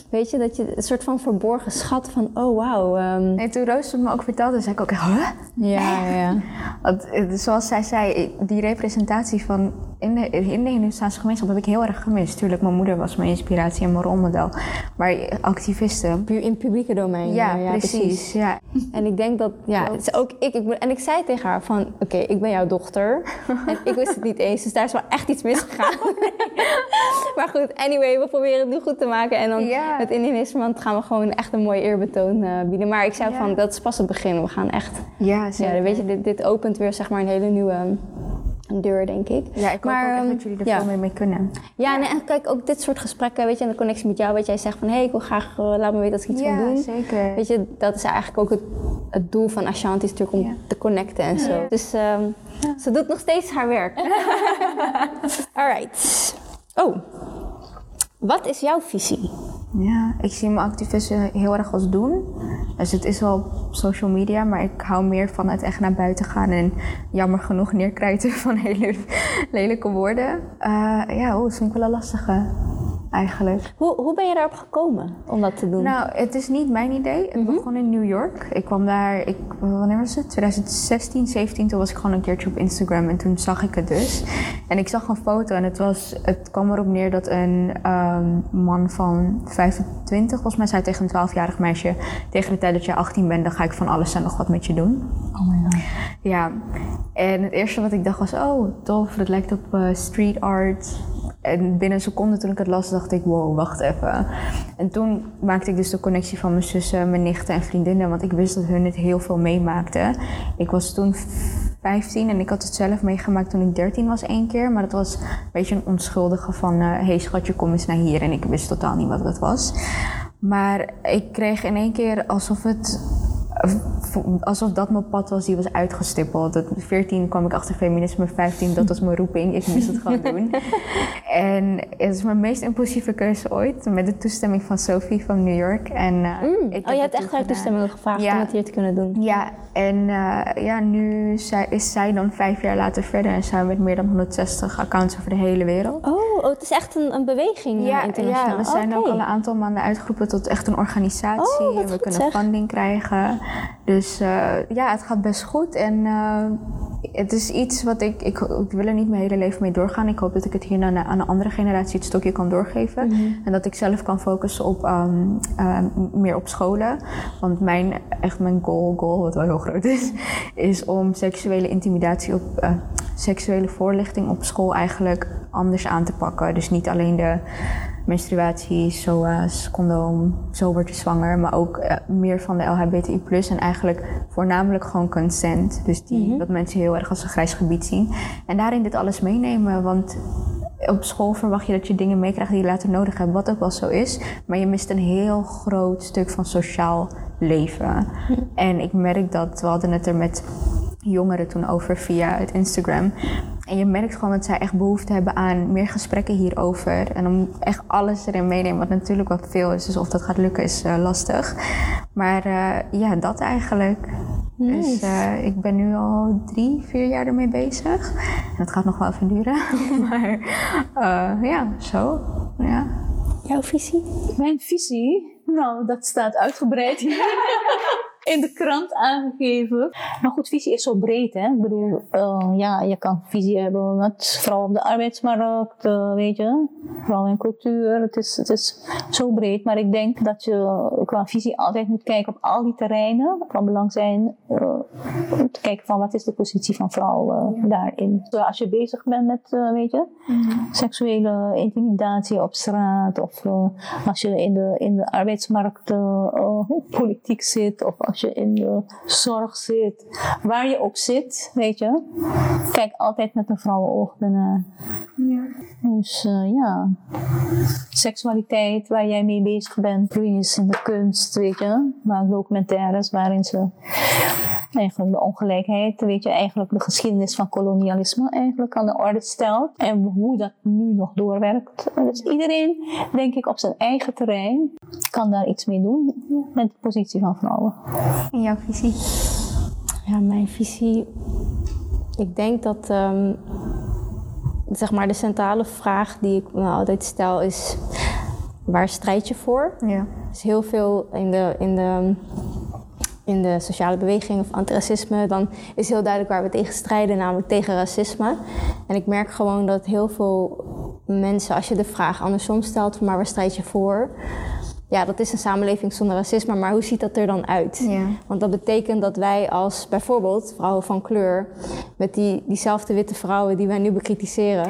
weet je dat je een soort van verborgen schat van, oh wauw. ehm, En toen Roos het me ook vertelde, zei ik ook, huh? ja, ja, ja. Want, eh, zoals zij zei, die representatie van in de, in de Hindoestaanse gemeenschap heb ik heel erg gemist. Tuurlijk, mijn moeder was mijn inspiratie en mijn rolmodel. Maar activisten... Pu- In publieke domein. Ja, eh, precies. Ja. En ik denk dat, ja, het is ook ik, ik en ik zei tegen haar van, oké, ik ben jouw dochter. <laughs> en ik wist het niet eens, dus daar is wel echt iets misgegaan. <laughs> maar goed, anyway, we proberen het nu goed te maken. En dan Ja. met Indianisme gaan we gewoon echt een mooi eerbetoon eh, bieden. Maar ik zei Ja. van, dat is pas het begin. We gaan echt, Ja, ja, zeker. weet je, dit, dit opent weer zeg maar een hele nieuwe deur, denk ik. Ja, ik hoop Maar, ook echt ehm, dat jullie er ja. veel meer mee kunnen. Ja, nee, en kijk, ook dit soort gesprekken, weet je, en de connectie met jou, weet jij zegt van, hé, ik wil graag, eh, laat me weten als ik iets ja, wil doen. zeker. Weet je, dat is eigenlijk ook het, het doel van Ashanti, is natuurlijk om Ja. te connecten en zo. Dus ehm, ze doet nog steeds haar werk. <laughs> Alright. Oh, wat is jouw visie? Ja, ik zie mijn activisme heel erg als doen. Dus het is wel op social media, maar ik hou meer van het echt naar buiten gaan en jammer genoeg neerkrijten <laughs> van hele lelijke woorden. Eh, ja, oh, dat vind ik wel een lastige eigenlijk. Hoe, hoe ben je daarop gekomen om dat te doen? Nou, het is niet mijn idee. Het begon in New York. Ik kwam daar, ik, wanneer was het? 2016, 17. Toen was ik gewoon een keertje op Instagram en toen zag ik het dus. En ik zag een foto en het, was, het kwam erop neer dat een ehm, man van 25, volgens mij zei tegen een 12-jarig meisje: Tegen de tijd dat je 18 bent, dan ga ik van alles en nog wat met je doen. Oh my god. Ja, en het eerste wat ik dacht was, oh tof, dat lijkt op eh, street art. En binnen een seconde toen ik het las, dacht ik, wow, wacht even. En toen maakte ik dus de connectie van mijn zussen, mijn nichten en vriendinnen, want ik wist dat hun het heel veel meemaakten. Ik was toen 15 en ik had het zelf meegemaakt toen ik 13 was één keer. Maar dat was een beetje een onschuldige van, hé hey schatje, kom eens naar hier. En ik wist totaal niet wat dat was. Maar ik kreeg in één keer alsof het alsof dat mijn pad was die was uitgestippeld. Dat 14 kwam ik achter feminisme, 15 dat was mijn roeping. Ik moest het gewoon doen. <laughs> En het is mijn meest impulsieve keuze ooit, met de toestemming van Sophie van New York. En, uh, ik oh, je hebt echt haar toestemming gevraagd om het hier te kunnen doen? Ja, en uh, ja, nu is zij dan vijf jaar later verder en zijn we met meer dan 160 accounts over de hele wereld. Oh, oh het is echt een, een beweging ja, internationaal? Ja, we zijn ook al een aantal maanden uitgeroepen tot echt een organisatie. Oh, we kunnen funding krijgen. Dus uh, ja, het gaat best goed. En uh, het is iets wat ik, ik, ik, wil er niet mijn hele leven mee doorgaan. Ik hoop dat ik het hier aan, aan een andere generatie het stokje kan doorgeven. Mm -hmm. En dat ik zelf kan focussen op um, uh, meer op scholen. Want mijn, echt mijn goal, goal, wat wel heel groot is, <laughs> is om seksuele intimidatie op seksuele voorlichting op school eigenlijk anders aan te pakken. Dus niet alleen de menstruatie, SOA's, condoom, zo word je zwanger, maar ook uh, meer van de LHBTI+, en eigenlijk voornamelijk gewoon consent. Dus die, Mhm. dat mensen heel erg als een grijs gebied zien. En daarin dit alles meenemen, want op school verwacht je dat je dingen meekrijgt die je later nodig hebt, wat ook wel zo is. Maar je mist een heel groot stuk van sociaal leven. En ik merk dat, we hadden het er met jongeren toen over via het Instagram. En je merkt gewoon dat zij echt behoefte hebben aan meer gesprekken hierover. En om echt alles erin meenemen, wat natuurlijk wat veel is. Dus of dat gaat lukken is uh, lastig. Maar uh, ja, dat eigenlijk. Nice. Dus uh, ik ben nu al drie, vier jaar ermee bezig. En het gaat nog wel even duren. <laughs> maar ja, zo. Ja. Jouw visie? Mijn visie? Nou, dat staat uitgebreid <laughs> in de krant aangegeven. Maar goed, visie is zo breed, hè. Ik bedoel, uh, ja, je kan visie hebben met vrouwen op de arbeidsmarkt, uh, weet je. Vrouwen en cultuur, het is, het is zo breed. Maar ik denk dat je qua visie altijd moet kijken op al die terreinen. Van belang zijn uh, om te kijken van wat is de positie van vrouwen ja. daarin. Dus als je bezig bent met, weet je, mm-hmm. seksuele intimidatie op straat. Of als je in de, in de arbeidsmarkt politiek zit. Of als je in de zorg zit, waar je ook zit, weet je. Kijk altijd met een vrouwenoog ernaar. Ja. Dus uh, ja, seksualiteit waar jij mee bezig bent, is in de kunst, weet je. Maar documentaires waarin ze eigenlijk de ongelijkheid, weet je, eigenlijk de geschiedenis van kolonialisme eigenlijk aan de orde stelt. En hoe dat nu nog doorwerkt. Dus iedereen, denk ik, op zijn eigen terrein kan daar iets mee doen met de positie van vrouwen. En jouw visie? Ja, mijn visie. Ik denk dat um, zeg maar de centrale vraag die ik me altijd stel is: waar strijd je voor? Ja. Dus heel veel in de, in de, in de sociale beweging of antiracisme, dan is heel duidelijk waar we tegen strijden, namelijk tegen racisme. En ik merk gewoon dat heel veel mensen, als je de vraag andersom stelt, maar waar strijd je voor? Ja, dat is een samenleving zonder racisme, maar hoe ziet dat er dan uit? Ja. Want dat betekent dat wij als bijvoorbeeld vrouwen van kleur, met die, diezelfde witte vrouwen die wij nu bekritiseren,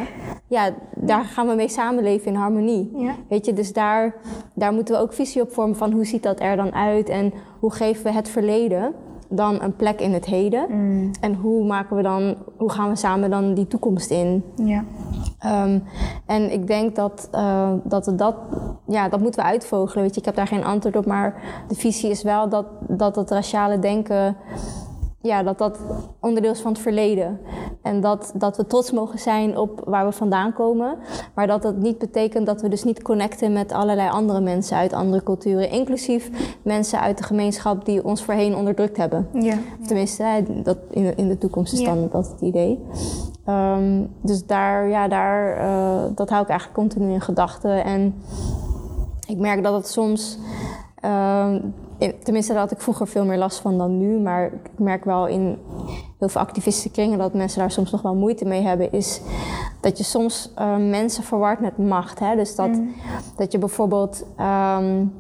ja, daar gaan we mee samenleven in harmonie. Ja. Weet je, dus daar, daar moeten we ook visie op vormen van hoe ziet dat er dan uit en hoe geven we het verleden dan een plek in het heden mm. en hoe maken we dan, hoe gaan we samen dan die toekomst in? Ja. Um, en ik denk dat, uh, dat we dat, ja, dat moeten we uitvogelen. Weet je, ik heb daar geen antwoord op, maar de visie is wel dat, dat het raciale denken, ja, dat dat onderdeel is van het verleden. En dat, dat we trots mogen zijn op waar we vandaan komen. Maar dat dat niet betekent dat we dus niet connecten met allerlei andere mensen uit andere culturen. Inclusief mensen uit de gemeenschap die ons voorheen onderdrukt hebben. Ja. Tenminste, dat in, de, in de toekomst is Ja. dan dat het idee. Um, dus daar, ja, daar, uh, dat hou ik eigenlijk continu in gedachten. En ik merk dat het soms, in, tenminste daar had ik vroeger veel meer last van dan nu, maar ik merk wel in heel veel activistische kringen dat mensen daar soms nog wel moeite mee hebben, is dat je soms uh, mensen verward met macht. Hè? Dus dat, Mm. dat je bijvoorbeeld um,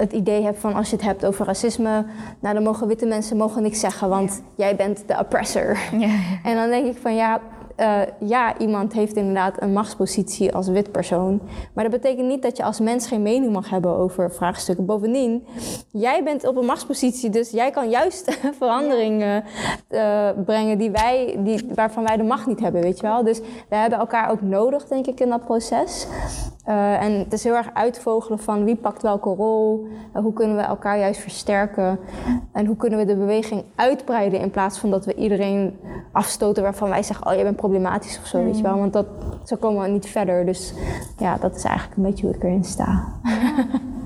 het idee hebt van als je het hebt over racisme, nou dan mogen witte mensen mogen niks zeggen, want jij bent de oppressor. Ja. En dan denk ik van ja, eh, ja, iemand heeft inderdaad een machtspositie als wit persoon. Maar dat betekent niet dat je als mens geen mening mag hebben over vraagstukken. Bovendien, jij bent op een machtspositie, dus jij kan juist <laughs> veranderingen uh, brengen die wij, die, waarvan wij de macht niet hebben, weet je wel. Dus we hebben elkaar ook nodig, denk ik, in dat proces. Uh, en het is heel erg uitvogelen van wie pakt welke rol, uh, hoe kunnen we elkaar juist versterken en hoe kunnen we de beweging uitbreiden in plaats van dat we iedereen afstoten waarvan wij zeggen, oh jij bent problematisch of zo, mm. weet je wel, want dat, zo komen we niet verder. Dus ja, dat is eigenlijk een beetje hoe ik erin sta. Ja.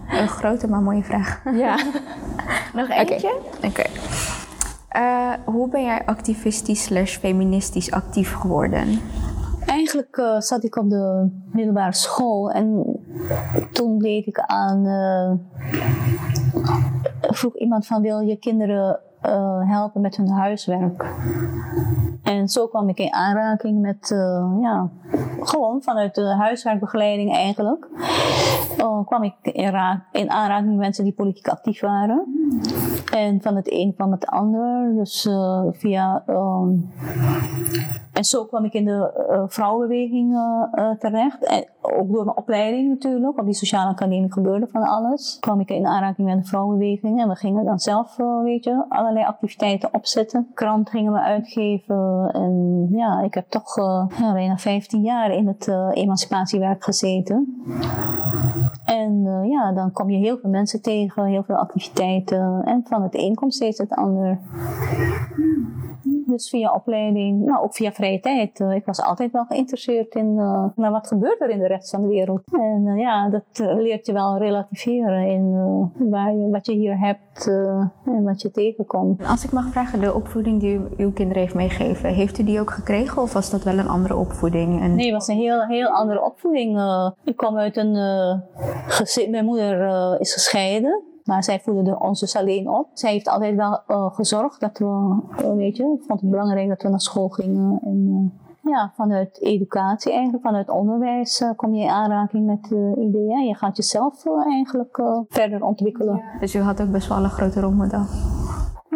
<laughs> Een grote maar mooie vraag. Ja. <laughs> Nog eentje? Oké. Okay. Uh, hoe ben jij activistisch slash feministisch actief geworden? Eigenlijk uh, zat ik op de middelbare school en toen deed ik aan. Uh, vroeg iemand van: wil je kinderen uh, helpen met hun huiswerk? En zo kwam ik in aanraking met, ja, gewoon vanuit de huiswerkbegeleiding eigenlijk, kwam ik in, in aanraking met mensen die politiek actief waren. En van het een kwam het ander. Dus via um, en zo kwam ik in de uh, vrouwenbeweging uh, terecht. Ook door mijn opleiding natuurlijk. Op die sociale academie gebeurde van alles. Kwam ik in aanraking met de vrouwenbeweging. En we gingen dan zelf, weet je, allerlei activiteiten opzetten. Krant gingen we uitgeven. En ja, ik heb toch ja, bijna 15 jaar in het emancipatiewerk gezeten. En ja, dan kom je heel veel mensen tegen, heel veel activiteiten. En van het een komt steeds het ander. Dus via opleiding, nou ook via vrije tijd. Uh, ik was altijd wel geïnteresseerd in uh, nou, wat gebeurt er in de rest van de wereld. En uh, ja, dat leert je wel relativeren in waar je, wat je hier hebt en wat je tegenkomt. Als ik mag vragen, de opvoeding die u, uw kinderen heeft meegegeven, heeft u die ook gekregen of was dat wel een andere opvoeding? En... Nee, het was een heel, heel andere opvoeding. ik kom uit een gezin, mijn moeder is gescheiden. Maar zij voelde ons dus alleen op. Zij heeft altijd wel uh, gezorgd dat we, uh, weet je, vond het belangrijk dat we naar school gingen. En uh, ja, vanuit educatie eigenlijk, vanuit onderwijs kom je in aanraking met ideeën. Je gaat jezelf eigenlijk verder ontwikkelen. Dus u had ook best wel een grote rolmodel.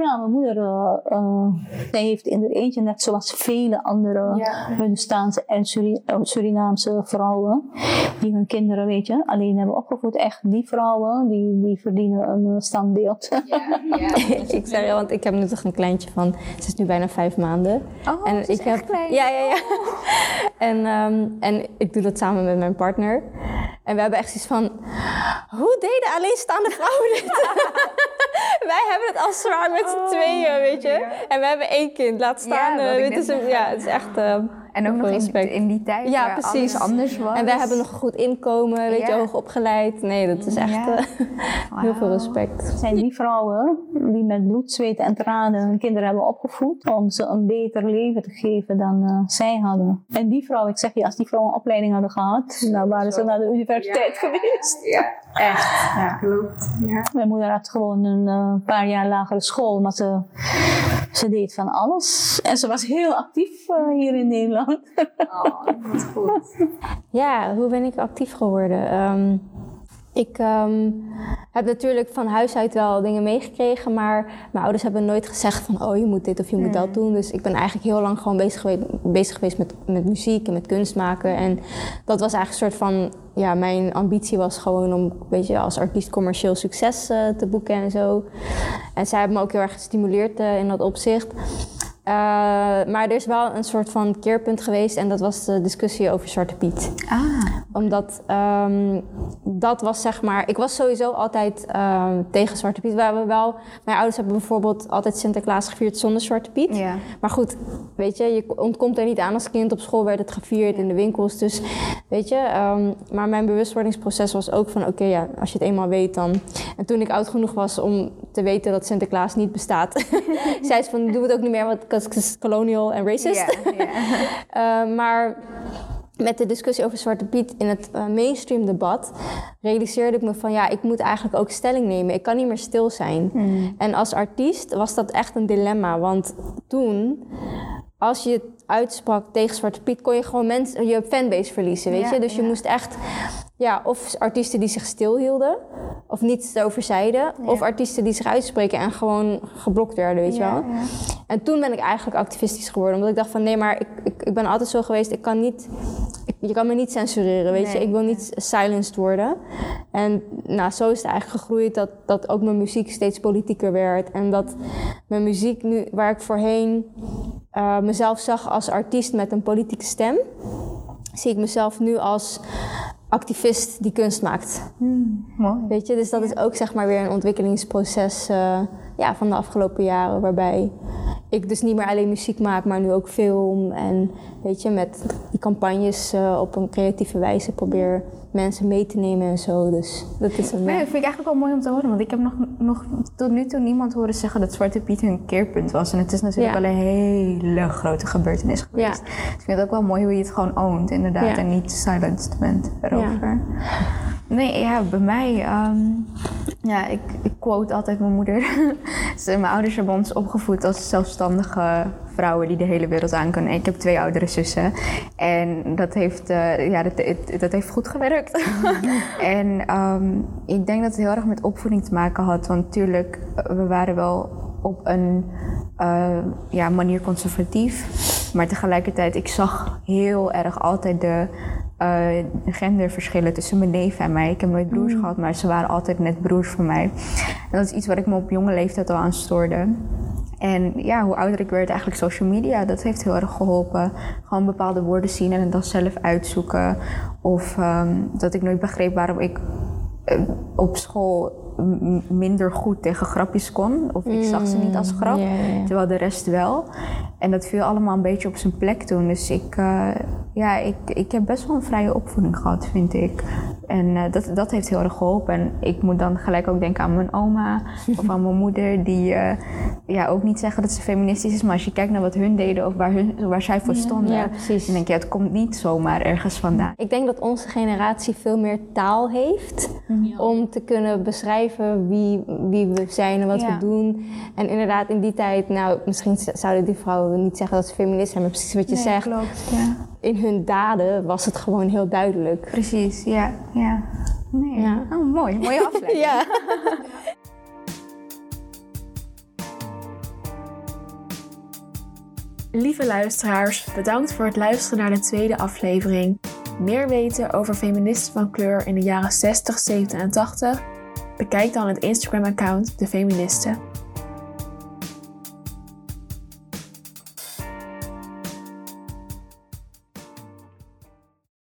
Ja, mijn moeder uh, uh, zij heeft in haar eentje, net zoals vele andere ja. Hindustaanse en Suri Surinaamse vrouwen, die hun kinderen, weet je, alleen hebben opgevoed. Echt die vrouwen, die, die verdienen een standbeeld. Ja, ja. <laughs> ik zeg ja, want ik heb nu toch een kleintje van, ze is nu bijna vijf maanden. Oh, en ik heb, klein. Ja, ja, ja. <laughs> en, um, en ik doe dat samen met mijn partner. En we hebben echt zoiets van, hoe deden alleenstaande vrouwen dit? <laughs> <laughs> Wij hebben het al zwaar met z'n tweeën, oh, weet je. En we hebben één kind, laat staan. Ja, uh, dit is, ja het is echt... Uh, en ook nog in, in, die tijd ja, waar precies. alles anders was. En wij hebben nog een goed inkomen, weet je, hoog opgeleid. Nee, dat is echt wow. <laughs> heel veel respect. Het zijn die vrouwen die met bloed, zweet en tranen hun kinderen hebben opgevoed om ze een beter leven te geven dan uh, zij hadden. En die vrouwen, ik zeg je, als die vrouwen een opleiding hadden gehad, dan waren ze naar de universiteit ja, geweest. Ja, echt. Ja, klopt. Ja. Mijn moeder had gewoon een uh, paar jaar lagere school, maar ze, ze deed van alles. En ze was heel actief hier in Nederland. Oh, wat goed. Ja, hoe ben ik actief geworden? Um, ik um, heb natuurlijk van huis uit wel dingen meegekregen, maar mijn ouders hebben nooit gezegd van oh je moet dit of je moet dat doen. Dus ik ben eigenlijk heel lang gewoon bezig geweest, bezig geweest met, met muziek en met kunst maken. En dat was eigenlijk een soort van, ja, mijn ambitie was gewoon om weet je, als artiest commercieel succes uh, te boeken en zo. En zij hebben me ook heel erg gestimuleerd uh, in dat opzicht. Uh, maar er is wel een soort van keerpunt geweest en dat was de discussie over Zwarte Piet. Ah. Omdat um, dat was zeg maar, ik was sowieso altijd um, tegen Zwarte Piet. We hebben wel, mijn ouders hebben bijvoorbeeld altijd Sinterklaas gevierd zonder Zwarte Piet. Ja. Maar goed, weet je, je ontkomt er niet aan als kind. Op school werd het gevierd in de winkels. Dus weet je, um, maar mijn bewustwordingsproces was ook van oké, okay, ja, als je het eenmaal weet dan. En toen ik oud genoeg was om te weten dat Sinterklaas niet bestaat, <laughs> zei ze van doe het ook niet meer, want is colonial en racist. Yeah, yeah. uh, maar met de discussie over Zwarte Piet in het uh, mainstream debat realiseerde ik me van ja, ik moet eigenlijk ook stelling nemen. Ik kan niet meer stil zijn. Mm. En als artiest was dat echt een dilemma, want toen als je uitsprak tegen Zwarte Piet, kon je gewoon mensen, je fanbase verliezen, weet ja, je? Dus je moest echt, ja, of artiesten die zich stilhielden, of niets erover zeiden, of artiesten die zich uitspreken en gewoon geblokt werden, weet je wel? En toen ben ik eigenlijk activistisch geworden, omdat ik dacht van nee, maar ik, ik, ik ben altijd zo geweest, ik kan niet, je kan me niet censureren, weet je. Ik wil niet silenced worden. En nou, zo is het eigenlijk gegroeid dat, dat ook mijn muziek steeds politieker werd. En dat mijn muziek nu, waar ik voorheen eh, mezelf zag als artiest met een politieke stem, zie ik mezelf nu als activist die kunst maakt. Mooi. Weet je, dus dat is ook zeg maar weer een ontwikkelingsproces eh, ja, van de afgelopen jaren. Waarbij ik dus niet meer alleen muziek maak, maar nu ook film. En weet je, met die campagnes eh, op een creatieve wijze probeer mensen mee te nemen en zo. Dus dat is een... Nee, dat vind ik eigenlijk wel mooi om te horen. Want ik heb nog, nog tot nu toe niemand horen zeggen dat Zwarte Piet hun keerpunt was. En het is natuurlijk Ja. wel een hele grote gebeurtenis geweest. Dus ik vind het ook wel mooi hoe je het gewoon oont, inderdaad. Ja. En niet silenced bent erover. Nee, ja, bij mij... ehm, ja, ik, ik quote altijd mijn moeder. <laughs> Mijn ouders hebben ons opgevoed als zelfstandige vrouwen die de hele wereld aan kunnen. Ik heb twee oudere zussen. En dat heeft, eh, ja, dat, dat heeft goed gewerkt. <laughs> en ehm, ik denk dat het heel erg met opvoeding te maken had. Want natuurlijk, eh, we waren wel op een eh, ja, manier conservatief. Maar tegelijkertijd, ik zag heel erg altijd de eh, genderverschillen tussen mijn neef en mij. Ik heb nooit broers gehad, maar ze waren altijd net broers van mij. En dat is iets waar ik me op jonge leeftijd al aan stoorde. En ja, hoe ouder ik werd, eigenlijk social media, dat heeft heel erg geholpen. Gewoon bepaalde woorden zien en het dan zelf uitzoeken. Of ehm, dat ik nooit begreep waarom ik op school minder goed tegen grapjes kon. Of ik zag ze niet als grap, ja, ja. terwijl de rest wel. En dat viel allemaal een beetje op zijn plek toen. Dus ik, eh, ja, ik, ik heb best wel een vrije opvoeding gehad, vind ik. En eh, dat, dat heeft heel erg geholpen. En ik moet dan gelijk ook denken aan mijn oma of aan mijn moeder, die eh, ja, ook niet zeggen dat ze feministisch is. Maar als je kijkt naar wat hun deden of waar, hun, waar zij voor stonden, ja, precies. dan denk je, het komt niet zomaar ergens vandaan. Ik denk dat onze generatie veel meer taal heeft om te kunnen beschrijven wie, wie we zijn en wat Ja. we doen. En inderdaad, in die tijd, nou, misschien zouden die vrouwen niet zeggen dat ze feminist zijn, maar precies wat je Nee, zegt. klopt. In hun daden was het gewoon heel duidelijk. Precies, ja. ja. Nee. Ja. Oh, mooi, mooie <laughs> afleiding. Ja. Lieve luisteraars, bedankt voor het luisteren naar de tweede aflevering. Meer weten over feministen van kleur in de jaren 60, 70 en 80? Bekijk dan het Instagram-account De Feministen.